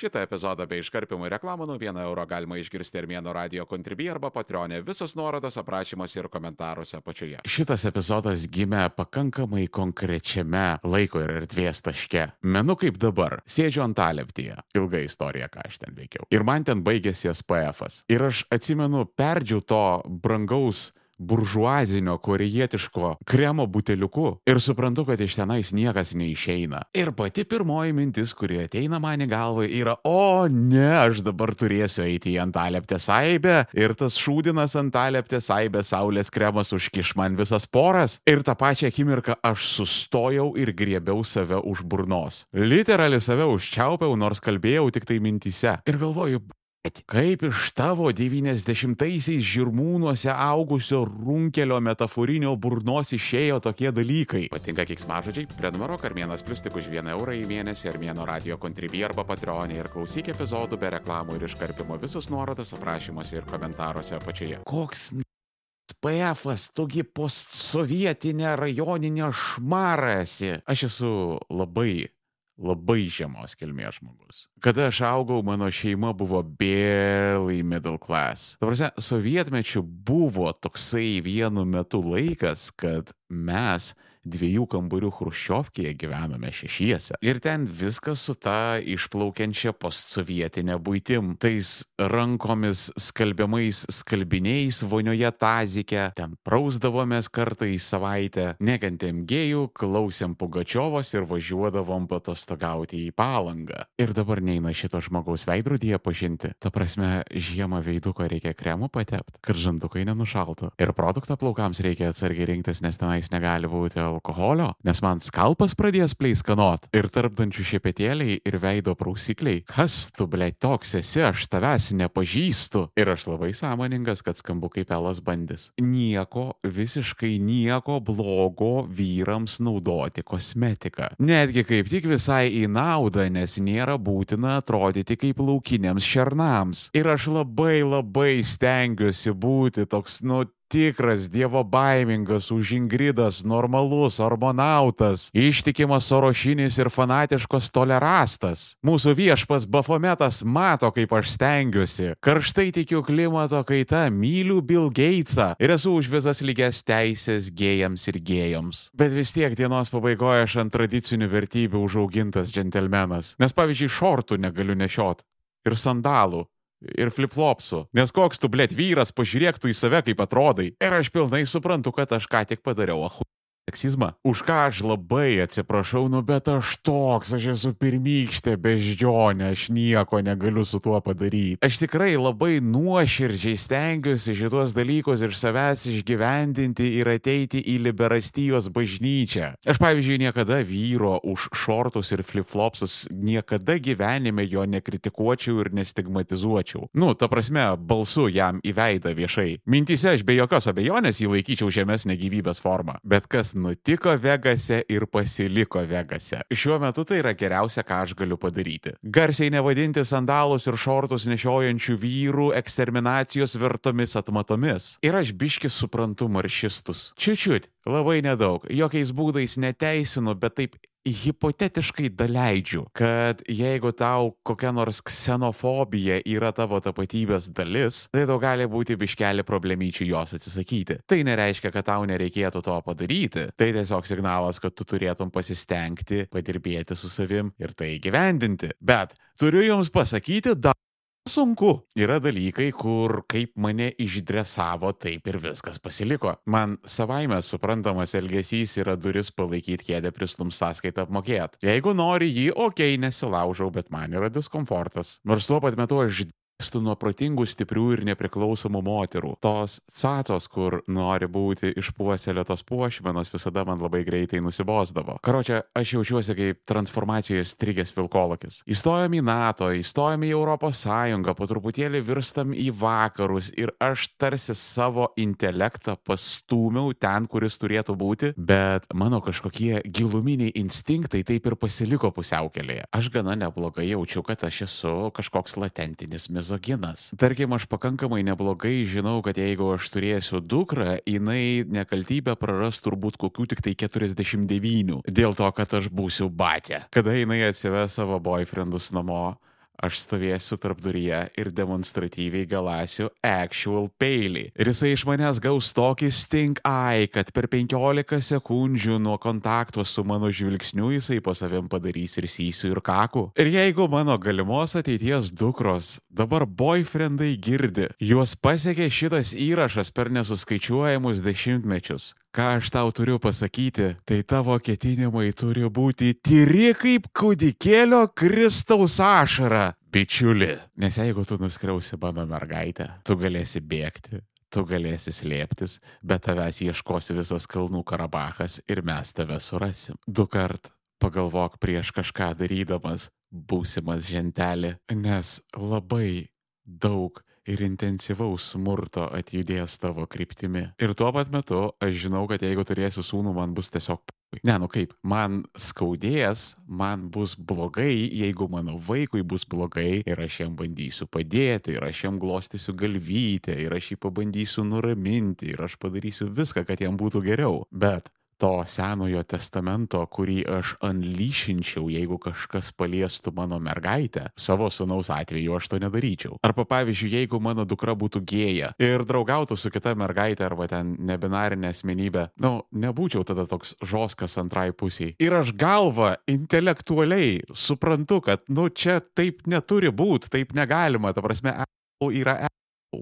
Šitą epizodą bei iškarpimų reklamų nuo 1 euro galima išgirsti Armėno radio kontribį arba patronė. Visos nuorodos aprašymuose ir komentaruose apačioje. Šitas epizodas gimė pakankamai konkrečiame laiko ir erdvės taške. Menu kaip dabar. Sėdžiu ant aleptyje. Ilga istorija, ką aš ten veikiau. Ir man ten baigėsi SPF. -as. Ir aš atsimenu, perdžiau to brangaus buržuazinio korejietiško kremo buteliuku ir suprantu, kad iš tenais niekas neišeina. Ir pati pirmoji mintis, kuri ateina man į galvą, yra, o ne, aš dabar turėsiu eiti į antaleptę saibę ir tas šūdinas antaleptę saibę saulės kremas užkiš man visas poras. Ir tą pačią akimirką aš sustojau ir griebiau save už burnos. Literaliai save užčiaupiau, nors kalbėjau tik tai mintise. Ir galvoju, Kaip iš tavo 90-aisiais žirmūnuose augusio runkelio metaforinio burnos išėjo tokie dalykai? Patinka kiksmažodžiai? Prenumeruok Armėnas Plus tik už 1 eurą į mėnesį Armėno radio kontribį arba patronį ir klausyk epizodų be reklamų ir iškarpimo visus nuorodas aprašymuose ir komentaruose apačioje. Koks PF, tugi postsovietinė rajoninė šmarasi. Aš esu labai labai žemos kilmės žmogus. Kada aš augau, mano šeima buvo barely middle class. Ta prasme, sovietmečių buvo toksai vienu metu laikas, kad mes dviejų kambarių chruščiovkėje gyvenome šešiese. Ir ten viskas su ta išplaukiančia postsovietinė būtim. Tais rankomis skalbiamais skalbiniais vonioje tazike, ten prausdavomės kartą į savaitę, negantėm gėjų, klausėm Pugačiovos ir važiuodavom patostogauti į palangą. Ir dabar neina šito žmogaus veidrodyje pažinti. Ta prasme, žiemą veiduko reikia kremu patepti, kad žandukai nenušaltų. Ir produktą plaukams reikia atsargiai rinktis, nes tenais negali būti alkoholio, nes man skalpas pradės pleiskanot ir tarpdančių šepetėliai ir veido prausikliai. Kas tu, ble, toks esi, aš tavęs nepažįstu. Ir aš labai sąmoningas, kad skambu kaip elas bandis. Nieko, visiškai nieko blogo vyrams naudoti kosmetiką. Netgi kaip tik visai į naudą, nes nėra būtina atrodyti kaip laukiniams šernams. Ir aš labai labai stengiuosi būti toks, nu, tikras dievo baimingas, užingridas, normalus, hormonautas, ištikimas sorošinis ir fanatiškos tolerastas. Mūsų viešpas Bafometas mato, kaip aš stengiuosi. Karštai tikiu klimato kaita, myliu Bill Gatesą ir esu už visas lygias teisės gėjams ir gėjoms. Bet vis tiek dienos pabaigoje aš ant tradicinių vertybių užaugintas džentelmenas. Nes pavyzdžiui, šortų negaliu nešiot. Ir sandalų ir flipflopsų. Nes koks tu, blėt, vyras, pažiūrėk tu į save, kaip atrodai. Ir aš pilnai suprantu, kad aš ką tik padariau, ahu seksizmą. Už ką aš labai atsiprašau, nu bet aš toks, aš esu pirmykštė beždžionė, aš nieko negaliu su tuo padaryti. Aš tikrai labai nuoširdžiai stengiuosi šitos dalykus iš savęs išgyvendinti ir ateiti į liberastijos bažnyčią. Aš pavyzdžiui niekada vyro už šortus ir flipflopsus niekada gyvenime jo nekritikuočiau ir nestigmatizuočiau. Nu, ta prasme, balsu jam į veidą viešai. Mintise aš be jokios abejonės jį laikyčiau žemesnė gyvybės forma. Bet kas nutiko Vegase ir pasiliko Vegase. Šiuo metu tai yra geriausia, ką aš galiu padaryti. Garsiai nevadinti sandalus ir šortus nešiojančių vyrų eksterminacijos vertomis atmatomis. Ir aš biški suprantu maršistus. Čiučiut, labai nedaug, jokiais būdais neteisinu, bet taip hipotetiškai daleidžiu, kad jeigu tau kokia nors ksenofobija yra tavo tapatybės dalis, tai tau gali būti biškelį problemyčių jos atsisakyti. Tai nereiškia, kad tau nereikėtų to padaryti. Tai tiesiog signalas, kad tu turėtum pasistengti, padirbėti su savim ir tai gyvendinti. Bet turiu jums pasakyti, da Sunku. Yra dalykai, kur kaip mane išdresavo, taip ir viskas pasiliko. Man savaime suprantamas elgesys yra duris palaikyti kėdę prislum sąskaitą apmokėti. Jeigu nori jį, okei, okay, nesilaužau, bet man yra diskomfortas. Nors tuo pat metu aš Stu nuo protingų, stiprių ir nepriklausomų moterų. Tos cacos, kur nori būti išpuoselėtos puošmenos, visada man labai greitai nusibosdavo. Karočią, aš jaučiuosi kaip transformacijoje strigęs vilkolakis. Įstojom į NATO, įstojom į Europos Sąjungą, po truputėlį virstam į vakarus ir aš tarsi savo intelektą pastūmiau ten, kuris turėtų būti, bet mano kažkokie giluminiai instinktai taip ir pasiliko pusiaukelėje. Aš gana neblogai jaučiu, kad aš esu kažkoks latentinis mizoginas mizoginas. Tarkim, aš pakankamai neblogai žinau, kad jeigu aš turėsiu dukrą, jinai nekaltybę praras turbūt kokių tik tai 49. Dėl to, kad aš būsiu batė. Kada jinai atsives savo boyfriendus namo, aš stovėsiu tarp duryje ir demonstratyviai galasiu actual peilį. Ir jisai iš manęs gaus tokį stink eye, kad per 15 sekundžių nuo kontakto su mano žvilgsniu jisai po savim padarys ir sysiu ir kaku. Ir jeigu mano galimos ateities dukros dabar boyfriendai girdi, juos pasiekė šitas įrašas per nesuskaičiuojamus dešimtmečius, Ką aš tau turiu pasakyti, tai tavo ketinimai turi būti tyri kaip kūdikėlio Kristaus ašara, bičiuli. Nes jeigu tu nuskriausi mano mergaitę, tu galėsi bėgti, tu galėsi slėptis, bet tavęs ieškos visas kalnų Karabachas ir mes tave surasim. Du kart pagalvok prieš kažką darydamas, būsimas žentelė, nes labai daug ir intensyvaus smurto atjudės tavo kryptimi. Ir tuo pat metu aš žinau, kad jeigu turėsiu sūnų, man bus tiesiog... Ne, nu kaip, man skaudės, man bus blogai, jeigu mano vaikui bus blogai ir aš jam bandysiu padėti, ir aš jam glostysiu galvytę, ir aš jį pabandysiu nuraminti, ir aš padarysiu viską, kad jam būtų geriau. Bet to senojo testamento, kurį aš anlyšinčiau, jeigu kažkas paliestų mano mergaitę, savo sunaus atveju aš to nedaryčiau. Arba pavyzdžiui, jeigu mano dukra būtų gėja ir draugautų su kita mergaitė arba ten nebinarinė asmenybė, nu, nebūčiau tada toks žoskas antrai pusiai. Ir aš galva intelektualiai suprantu, kad, nu, čia taip neturi būti, taip negalima, ta prasme, yra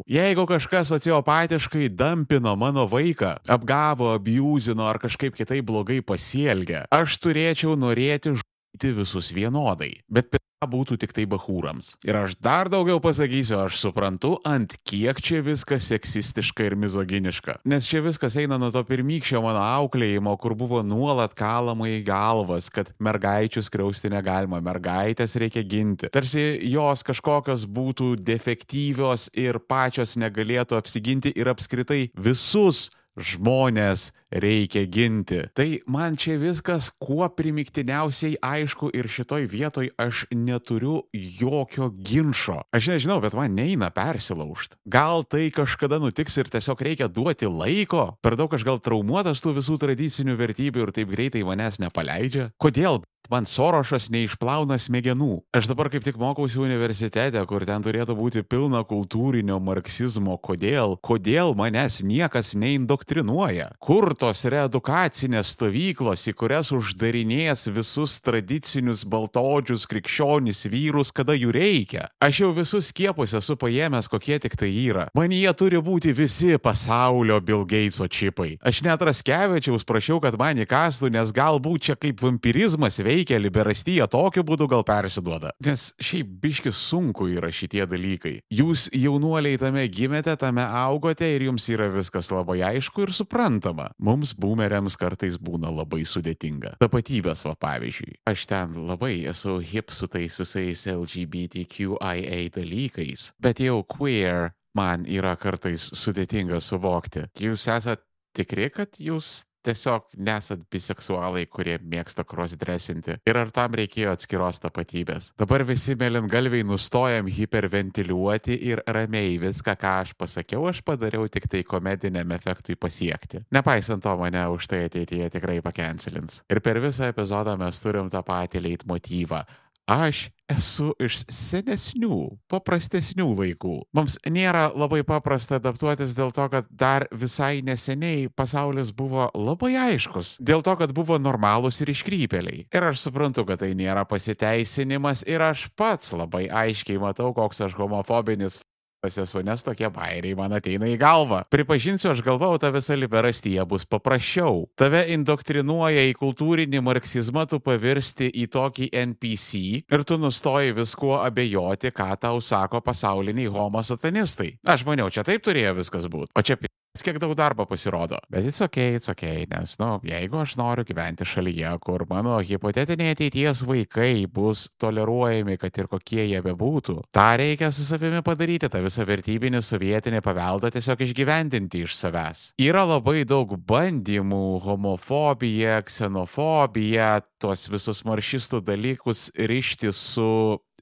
Jeigu kažkas sociopatiškai dampino mano vaiką, apgavo, abuzino ar kažkaip kitaip blogai pasielgia, aš turėčiau norėti žudyti visus vienodai. Bet būtų tik tai bahūrams. Ir aš dar daugiau pasakysiu, aš suprantu, ant kiek čia viskas seksistiška ir mizoginiška. Nes čia viskas eina nuo to pirmykščio mano auklėjimo, kur buvo nuolat kalama į galvas, kad mergaičių skriausti negalima, mergaitės reikia ginti. Tarsi jos kažkokios būtų defektyvios ir pačios negalėtų apsiginti ir apskritai visus žmonės reikia ginti. Tai man čia viskas kuo primiktiniausiai aišku ir šitoj vietoj aš neturiu jokio ginčio. Aš nežinau, bet man neina persilaužti. Gal tai kažkada nutiks ir tiesiog reikia duoti laiko? Per daug aš gal traumuotas tų visų tradicinių vertybių ir taip greitai manęs nepaleidžia? Kodėl? man Sorošas neišplauna smegenų. Aš dabar kaip tik mokausi universitete, kur ten turėtų būti pilna kultūrinio marksizmo. Kodėl? Kodėl manęs niekas neindoktrinuoja? Kur tos reedukacinės stovyklos, į kurias uždarinės visus tradicinius baltodžius krikščionis vyrus, kada jų reikia? Aš jau visus skiepus esu paėmęs, kokie tik tai yra. Man jie turi būti visi pasaulio Bill Gateso čipai. Aš net Raskevičiaus prašiau, kad man įkastų, nes galbūt čia kaip vampirizmas veikia, liberastija tokiu būdu gal persiduoda. Nes šiaip biški sunku yra šitie dalykai. Jūs jaunuoliai tame gimėte, tame augote ir jums yra viskas labai aišku ir suprantama mums boomeriams kartais būna labai sudėtinga. Tapatybės, va pavyzdžiui. Aš ten labai esu hip su tais visais LGBTQIA dalykais, bet jau queer man yra kartais sudėtinga suvokti. Jūs esate tikri, kad jūs tiesiog nesat biseksualai, kurie mėgsta crossdressinti. Ir ar tam reikėjo atskiros tapatybės? Dabar visi mėlyngalviai nustojam hiperventiliuoti ir ramiai viską, ką aš pasakiau, aš padariau tik tai komediniam efektui pasiekti. Nepaisant to, mane už tai ateityje tikrai pakencelins. Ir per visą epizodą mes turim tą patį leitmotyvą. Aš esu iš senesnių, paprastesnių laikų. Mums nėra labai paprasta adaptuotis dėl to, kad dar visai neseniai pasaulis buvo labai aiškus. Dėl to, kad buvo normalūs ir iškrypeliai. Ir aš suprantu, kad tai nėra pasiteisinimas ir aš pats labai aiškiai matau, koks aš homofobinis Aš esu, nes tokie bairiai man ateina į galvą. Pripažinsiu, aš galvau, ta visa liberastija bus paprasčiau. Tave indoktrinuoja į kultūrinį marksizmą, tu pavirsti į tokį NPC ir tu nustoji viskuo abejoti, ką tau sako pasauliniai homo satanistai. Aš maniau, čia taip turėjo viskas būti. O čia kiek daug darbo pasirodo. Bet it's ok, it's ok, nes, nu, jeigu aš noriu gyventi šalyje, kur mano hipotetiniai ateities vaikai bus toleruojami, kad ir kokie jie bebūtų, tą reikia su savimi padaryti, tą visą vertybinį sovietinį paveldą tiesiog išgyvendinti iš savęs. Yra labai daug bandymų homofobiją, ksenofobiją, tuos visus maršistų dalykus ryšti su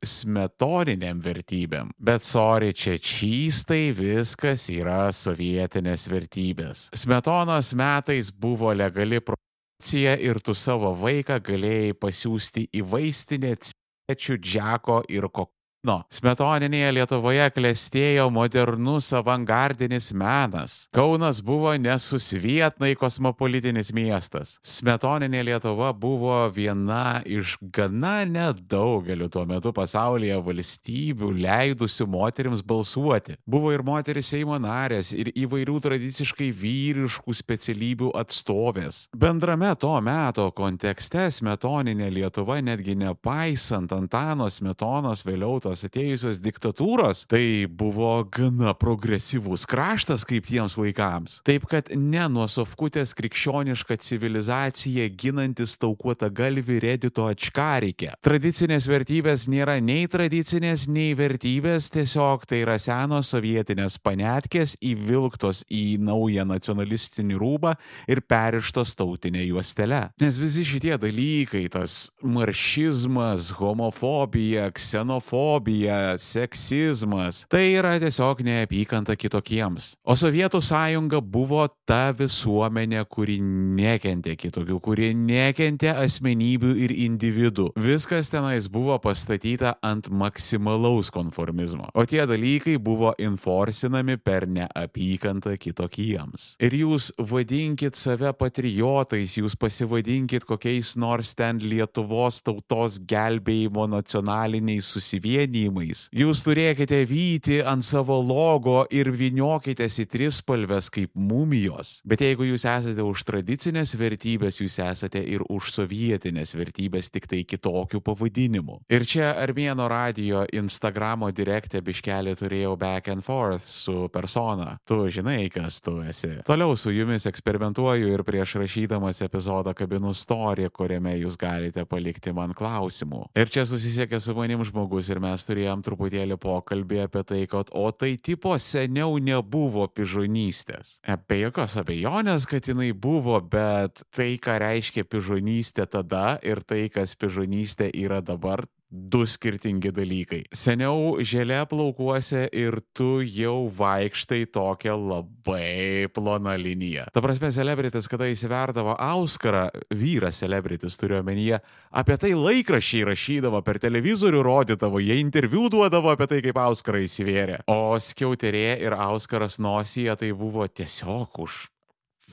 smetoniniam vertybėm. Bet sorry, čia čystai viskas yra sovietinės vertybės. Smetonos metais buvo legali produkcija ir tu savo vaiką galėjai pasiūsti į vaistinę ciečių, džeko ir kokų No, smetoninėje Lietuvoje klestėjo modernus avangardinis menas. Kaunas buvo nesusvietnai kosmopolitinis miestas. Smetoninė Lietuva buvo viena iš gana nedaugelių tuo metu pasaulyje valstybių leidusių moteriams balsuoti. Buvo ir moteris Seimo narės, ir įvairių tradiciškai vyriškų specialybių atstovės. Bendrame to meto kontekste smetoninė Lietuva netgi nepaisant Antano smetonos vėliau tos atėjusios diktatūros, tai buvo gana progresyvus kraštas kaip tiems laikams. Taip kad ne nuo sofkutės krikščionišką civilizaciją ginantis taukuota galvi redito atškarikė. Tradicinės vertybės nėra nei tradicinės, nei vertybės, tiesiog tai yra senos sovietinės panetkės įvilktos į naują nacionalistinį rūbą ir perištos tautinė juostelė. Nes visi šitie dalykai, tas maršizmas, homofobija, ksenofobija, seksizmas, tai yra tiesiog neapykanta kitokiems. O Sovietų sąjunga buvo ta visuomenė, kuri nekentė kitokių, kuri nekentė asmenybių ir individų. Viskas tenais buvo pastatyta ant maksimalaus konformizmo. O tie dalykai buvo inforsinami per neapykantą kitokiems. Ir jūs vadinkit save patriotais, jūs pasivadinkit kokiais nors ten Lietuvos tautos gelbėjimo nacionaliniais susivienijimais. Jūs turėkite vyti ant savo logo ir viniokitės į trispalves kaip mumijos. Bet jeigu jūs esate už tradicinės vertybės, jūs esate ir už sovietinės vertybės, tik tai kitokių pavadinimų. Ir čia Armėno radio Instagramo direktė biškelį turėjau back and forth su persona. Tu žinai, kas tu esi. Toliau su jumis eksperimentuoju ir prieš rašydamas epizodą kabinu story, kuriame jūs galite palikti man klausimų. Ir čia susisiekė su manim žmogus ir mes turėjom truputėlį pokalbį apie tai, kad o tai tipo seniau nebuvo pižonystės. Be jokios abejonės, kad jinai buvo, bet tai, ką reiškia pižonystė tada ir tai, kas pižonystė yra dabar, du skirtingi dalykai. Seniau žėlė plaukuose ir tu jau vaikštai tokią labai ploną liniją. Ta prasme, celebritis, kada įsiverdavo Auskarą, vyras celebritis turiu omenyje, apie tai laikrašiai rašydavo, per televizorių rodydavo, jie interviu duodavo apie tai, kaip Auskarą įsivėrė. O skiauterė ir Auskaras nosyje tai buvo tiesiog už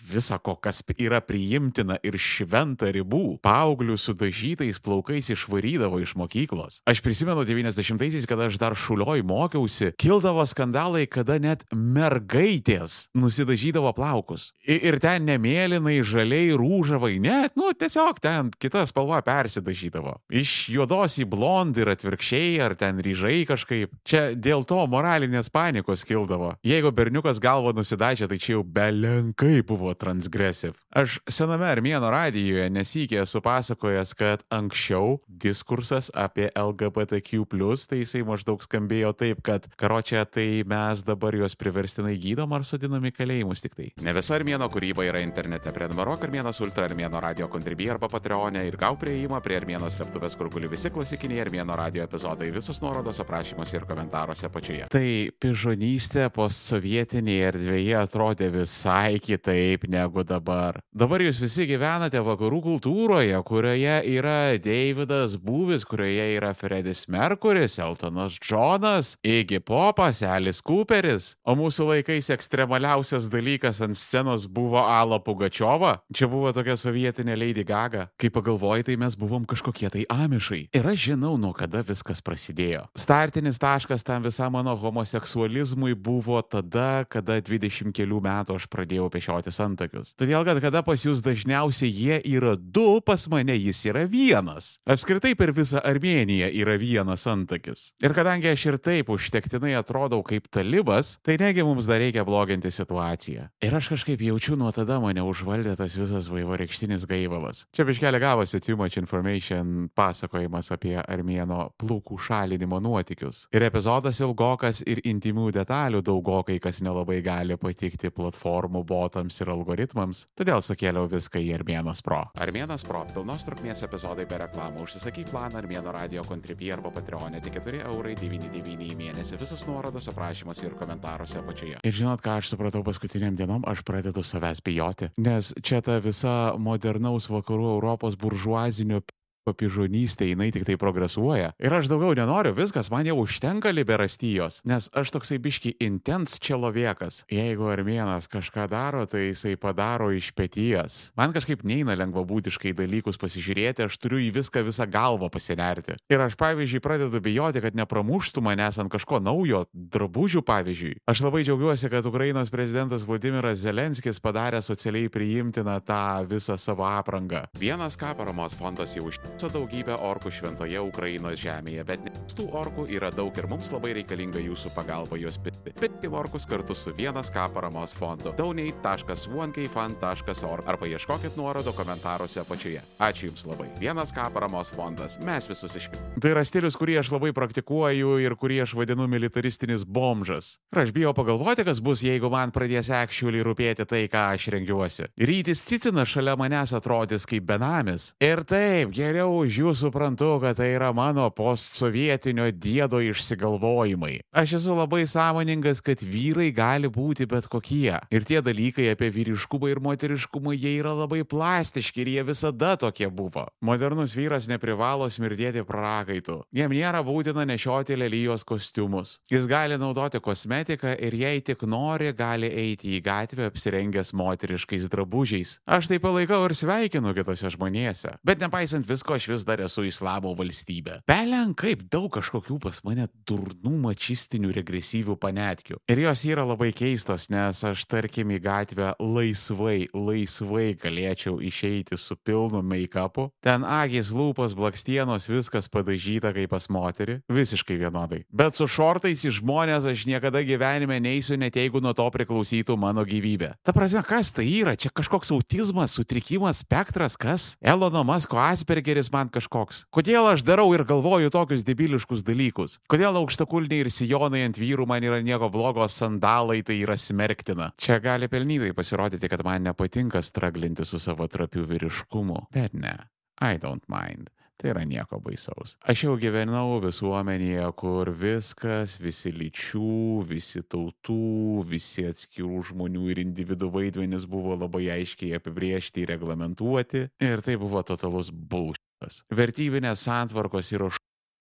visa ko, kas yra priimtina ir šventa ribų. Paauglių su dažytais plaukais išvarydavo iš mokyklos. Aš prisimenu 90-aisiais, kada aš dar šulioj mokiausi, kildavo skandalai, kada net mergaitės nusidažydavo plaukus. I ir ten nemėlynai, žaliai, rūžavai, net, nu, tiesiog ten kita spalva persidažydavo. Iš juodos į blond ir atvirkščiai, ar ten ryžai kažkaip. Čia dėl to moralinės panikos kildavo. Jeigu berniukas galvo nusidažė, tai čia jau belenkai buvo transgresiv. Aš sename Armėno radijoje nesikė esu pasakojęs, kad anksčiau diskursas apie LGBTQ, tai jisai maždaug skambėjo taip, kad karočią tai mes dabar juos priverstinai gydom ar sodinam į kalėjimus tik tai. Ne visa Armėno kūryba yra internete. Prenumeruok Armėnas Ultra Armėno radio kontribį arba Patreonė ir gau prieimą prie Armėno slėptuvės, kur guli visi klasikiniai Armėno radio epizodai, visus nuorodos aprašymuose ir komentaruose apačioje. Tai pižonystė postsovietinėje erdvėje atrodė visai kitaip kitaip negu dabar. Dabar jūs visi gyvenate vakarų kultūroje, kurioje yra Davidas Būvis, kurioje yra Fredis Merkuris, Eltonas Džonas, Iggy Popas, Alice Cooperis, o mūsų laikais ekstremaliausias dalykas ant scenos buvo Ala Pugačiova. Čia buvo tokia sovietinė Lady Gaga. Kai pagalvoji, tai mes buvom kažkokie tai amišai. Ir aš žinau, nuo kada viskas prasidėjo. Startinis taškas tam visam mano homoseksualizmui buvo tada, kada 20 kelių metų aš pradėjau pešiotis ant antakius. Todėl, kad kada pas jūs dažniausiai jie yra du, pas mane jis yra vienas. Apskritai per visą Armėniją yra vienas antakis. Ir kadangi aš ir taip užtektinai atrodau kaip talibas, tai negi mums dar reikia bloginti situaciją. Ir aš kažkaip jaučiu nuo tada mane užvaldė tas visas vaivorykštinis gaivalas. Čia biškelė gavosi too much information pasakojimas apie armėno plūkų šalinimo nuotykius. Ir epizodas ilgokas ir intimių detalių daugokai, kas nelabai gali patikti platformų botams ir algoritmams algoritmams, todėl sukėliau viską į Armėnas Pro. Armėnas Pro - pilnos trukmės epizodai be reklamų. Užsisakyk planą Armėno radio kontribį arba Patreonė tik 4 eurai 99 į mėnesį. Visus nuorodos aprašymuose ir komentaruose apačioje. Ir žinot, ką aš supratau paskutiniam dienom, aš pradedu savęs bijoti. Nes čia ta visa modernaus vakarų Europos buržuazinio papižonystė, jinai tik tai progresuoja. Ir aš daugiau nenoriu, viskas, man jau užtenka liberastijos, nes aš toksai biški intens čeloviekas. Jeigu armėnas kažką daro, tai jisai padaro iš pėties. Man kažkaip neina lengvabūtiškai dalykus pasižiūrėti, aš turiu į viską visą galvą pasinerti. Ir aš, pavyzdžiui, pradedu bijoti, kad nepramuštų manęs ant kažko naujo, drabužių pavyzdžiui. Aš labai džiaugiuosi, kad Ukrainos prezidentas Vladimiras Zelenskis padarė socialiai priimtiną tą visą savo aprangą. Vienas ką paramos fondas jau užtikrino su daugybė orkų šventoje Ukrainos žemėje, bet tų orkų yra daug ir mums labai reikalinga jūsų pagalba juos pitti. Pitti orkus kartu su vienas K paramos fondu. donate.1kfan.org arba ieškokit nuorodo komentaruose apačioje. Ačiū Jums labai. Vienas K paramos fondas. Mes visus išpildėme. Tai yra stilius, kurį aš labai praktikuoju ir kurį aš vadinu militaristinis bomžas. Ir aš bijau pagalvoti, kas bus, jeigu man pradės actually rūpėti tai, ką aš rengiuosi. Rytis Cicina šalia manęs atrodys kaip benamis. Ir taip, geriau geriau už jų suprantu, kad tai yra mano postsovietinio dėdo išsigalvojimai. Aš esu labai sąmoningas, kad vyrai gali būti bet kokie. Ir tie dalykai apie vyriškumą ir moteriškumą, jie yra labai plastiški ir jie visada tokie buvo. Modernus vyras neprivalo smirdėti prakaitų. Jam nėra būtina nešioti lelyjos kostiumus. Jis gali naudoti kosmetiką ir jei tik nori, gali eiti į gatvę apsirengęs moteriškais drabužiais. Aš tai palaikau ir sveikinu kitose žmonėse. Bet nepaisant visko, aš vis dar esu islamo valstybė. Belen kaip daug kažkokių pas mane durnų mačistinių regresyvių panetkių. Ir jos yra labai keistos, nes aš tarkim į gatvę laisvai, laisvai galėčiau išeiti su pilnu make-upu. Ten agis, lūpos, blakstienos, viskas padažyta kaip pas moterį. Visiškai vienodai. Bet su šortais į žmonės aš niekada gyvenime neįsiu, net jeigu nuo to priklausytų mano gyvybė. Ta prasme, kas tai yra? Čia kažkoks autizmas, sutrikimas, spektras, kas? Elono Masko Aspergeris moteris man kažkoks. Kodėl aš darau ir galvoju tokius debiliškus dalykus? Kodėl aukštakulniai ir sijonai ant vyrų man yra nieko blogo, sandalai tai yra smerktina? Čia gali pelnytai pasirodyti, kad man nepatinka straglinti su savo trapiu vyriškumu. Bet ne, I don't mind. Tai yra nieko baisaus. Aš jau gyvenau visuomenėje, kur viskas, visi lyčių, visi tautų, visi atskirų žmonių ir individų vaidmenys buvo labai aiškiai apibriežti ir reglamentuoti. Ir tai buvo totalus bullshit. Vertybinės santvarkos yra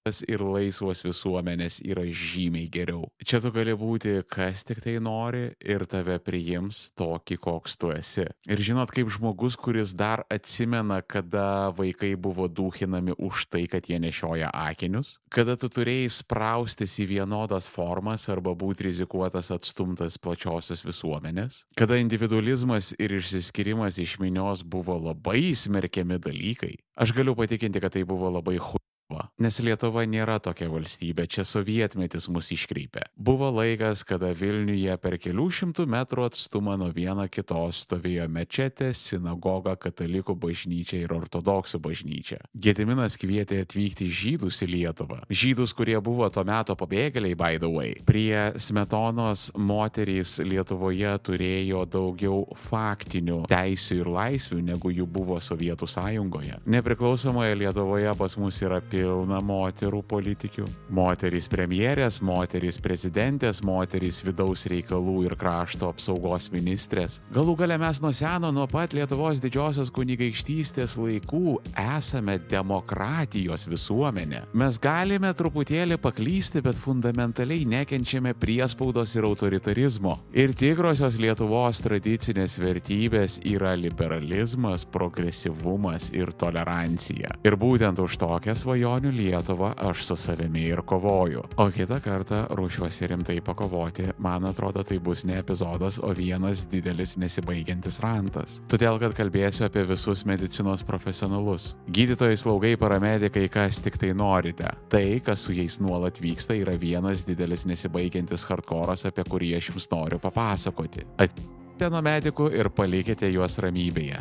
ir laisvos visuomenės yra žymiai geriau. Čia tu gali būti kas tik tai nori ir tave priims tokį, koks tu esi. Ir žinot, kaip žmogus, kuris dar atsimena, kada vaikai buvo dūchinami už tai, kad jie nešioja akinius, kada tu turėjai spraustis į vienodas formas arba būti rizikuotas atstumtas plačiosios visuomenės, kada individualizmas ir išsiskirimas iš minios buvo labai smerkiami dalykai. Aš galiu patikinti, kad tai buvo labai hu Nes Lietuva nėra tokia valstybė, čia sovietmetis mus iškreipė. Buvo laikas, kada Vilniuje per kelių šimtų metrų atstumą nuo viena kitos stovėjo mečetė, sinagoga, katalikų bažnyčia ir ortodoksų bažnyčia. Gediminas kvietė atvykti žydus į Lietuvą. Žydus, kurie buvo to meto pabėgėliai, by the way. Prie smetonos moterys Lietuvoje turėjo daugiau faktinių teisių ir laisvių, negu jų buvo Sovietų sąjungoje. Nepriklausomoje Lietuvoje pas mus yra pilna pilna moterų politikių. Moterys premjerės, moterys prezidentės, moterys vidaus reikalų ir krašto apsaugos ministrės. Galų gale mes nuo seno, nuo pat Lietuvos didžiosios kunigaikštystės laikų esame demokratijos visuomenė. Mes galime truputėlį paklysti, bet fundamentaliai nekenčiame priespaudos ir autoritarizmo. Ir tikrosios Lietuvos tradicinės vertybės yra liberalizmas, progresyvumas ir tolerancija. Ir būtent už tokią svajonę svajonių Lietuvą aš su savimi ir kovoju. O kitą kartą ruošiuosi rimtai pakovoti, man atrodo tai bus ne epizodas, o vienas didelis nesibaigiantis rantas. Todėl, kad kalbėsiu apie visus medicinos profesionalus. Gydytojai, slaugai, paramedikai, kas tik tai norite. Tai, kas su jais nuolat vyksta, yra vienas didelis nesibaigiantis hardkoras, apie kurį aš jums noriu papasakoti. Atvykite nuo medikų ir palikite juos ramybėje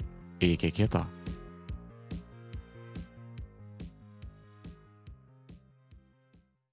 Iki kito.